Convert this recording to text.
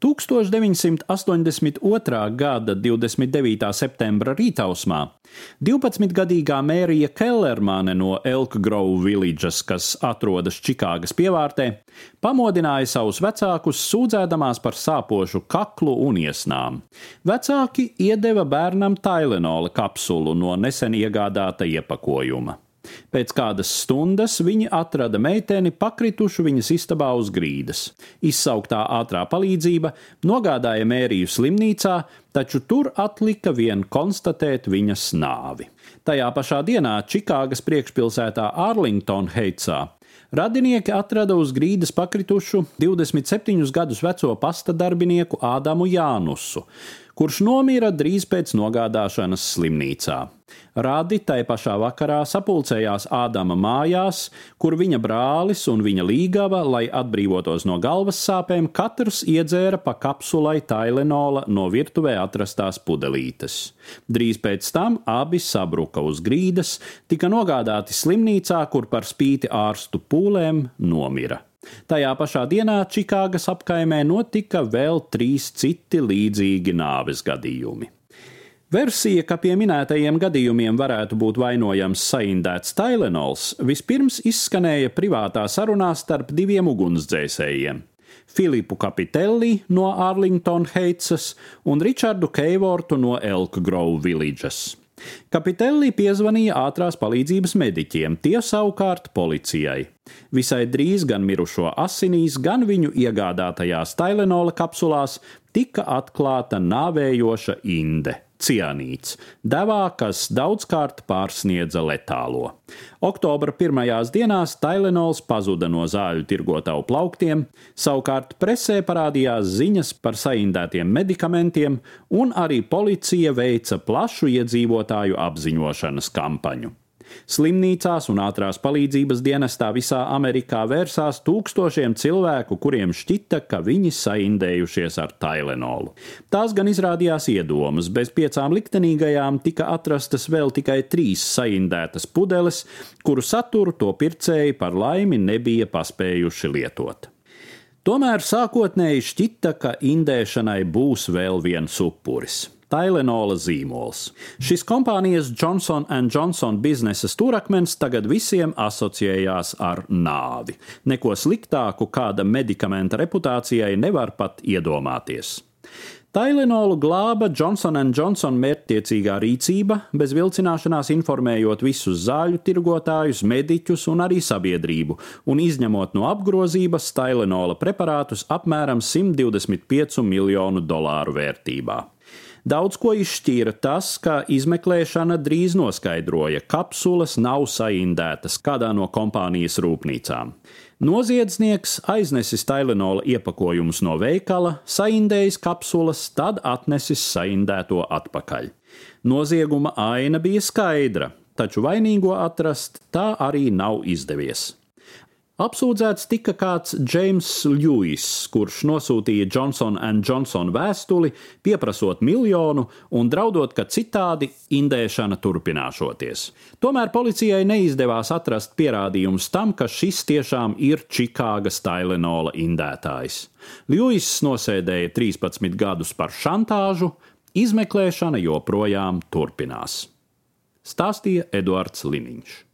1982. gada 29. septembra rītausmā 12-gadīgā Mērija Kellermane no Elk Grove Villages, kas atrodas Čikāgas pievārtē, pamodināja savus vecākus sūdzēdamās par sāpošu kaklu un iesnām. Vecāki iedeva bērnam Tailenola kapsulu no nesen iegādāta iepakojuma. Pēc kādas stundas viņi atrada meiteni pakritušu viņas istabā uz grīdas. Izsauktā ātrā palīdzība nogādāja mēriju slimnīcā, taču tur atlika vien konstatēt viņas nāvi. Tajā pašā dienā Čikāgas priekšpilsētā Arlington Heitsā Radinieki atrada uz grīdas pakritušu 27 gadus veco pasta darbinieku Ādamu Jānusu, kurš nomira drīz pēc nogādāšanas slimnīcā. Radi tai pašā vakarā sapulcējās Ādama mājās, kur viņa brālis un viņa līgava, lai atbrīvotos no galvas sāpēm, katrs iedzēra pa kapsulai tailenola no virtuvē atrastās pudelītes. Drīz pēc tam abi sabruka uz grīdas, tika nogādāti slimnīcā, kur par spīti ārstu pūlēm nomira. Tajā pašā dienā Čikāgas apkaimē notika vēl trīs citi līdzīgi nāves gadījumi. Versija, ka pie minētajiem gadījumiem varētu būt vainojams saindēts Tailenols, vispirms izskanēja privātā sarunā starp diviem ugunsdzēsējiem - Filipu Kapitelli no Arlington Heitsas un Richardu Keivortu no Elk Grove Villages. Kapitelli piezvanīja ātrās palīdzības mediķiem, tie savukārt policijai. Visai drīz gan mirušo asinīs, gan viņu iegādātajās Tailenola kapsulās tika atklāta nāvējoša inde cianīts, devā, kas daudzkārt pārsniedza letālo. Oktobra pirmajās dienās Tailenols pazuda no zāļu tirgotāju plauktiem, savukārt presē parādījās ziņas par saindētiem medikamentiem, un arī policija veica plašu iedzīvotāju apziņošanas kampaņu. Slimnīcās un ātrās palīdzības dienestā visā Amerikā vērsās tūkstošiem cilvēku, kuriem šķita, ka viņi saindējušies ar Tailenolu. Tās gan izrādījās iedomas, bez piecām liktenīgajām tika atrastas vēl tikai trīs saindētas pudeles, kuru saturu to pircēji par laimi nebija paspējuši lietot. Tomēr sākotnēji šķita, ka indēšanai būs vēl viens upuris. Tailenola zīmols. Šis kompānijas Johnson Johnson biznesa stūrakmens tagad visiem asociējās ar nāvi. Neko sliktāku kāda medikamenta reputācijai nevar pat iedomāties. Tailenolu glāba Johnson Johnson mērķtiecīgā rīcība, bez vilcināšanās informējot visus zāļu tirgotājus, mediķus un arī sabiedrību, un izņemot no apgrozības Tailenola preparātus apmēram 125 miljonu dolāru vērtībā. Daudz ko izšķīra tas, ka izmeklēšana drīz noskaidroja, ka kapsulas nav saindētas kādā no kompānijas rūpnīcām. Noziedznieks aiznesis Tailenola iepakojumus no veikala, saindējis kapsulas, tad atnesis saindēto atpakaļ. Nozieguma aina bija skaidra, taču vainīgo atrast tā arī nav izdevies. Apsūdzēts tika kāds James Lewis, kurš nosūtīja Johnson Johnson vēstuli, pieprasot miljonu un draudot, ka citādi indēšana turpināšoties. Tomēr policijai neizdevās atrast pierādījumus tam, ka šis tiešām ir Čikāgas Tailenola indētājs. Lewis nosēdēja 13 gadus par šantāžu, izmeklēšana joprojām turpinās. Stāstīja Eduards Liniņš.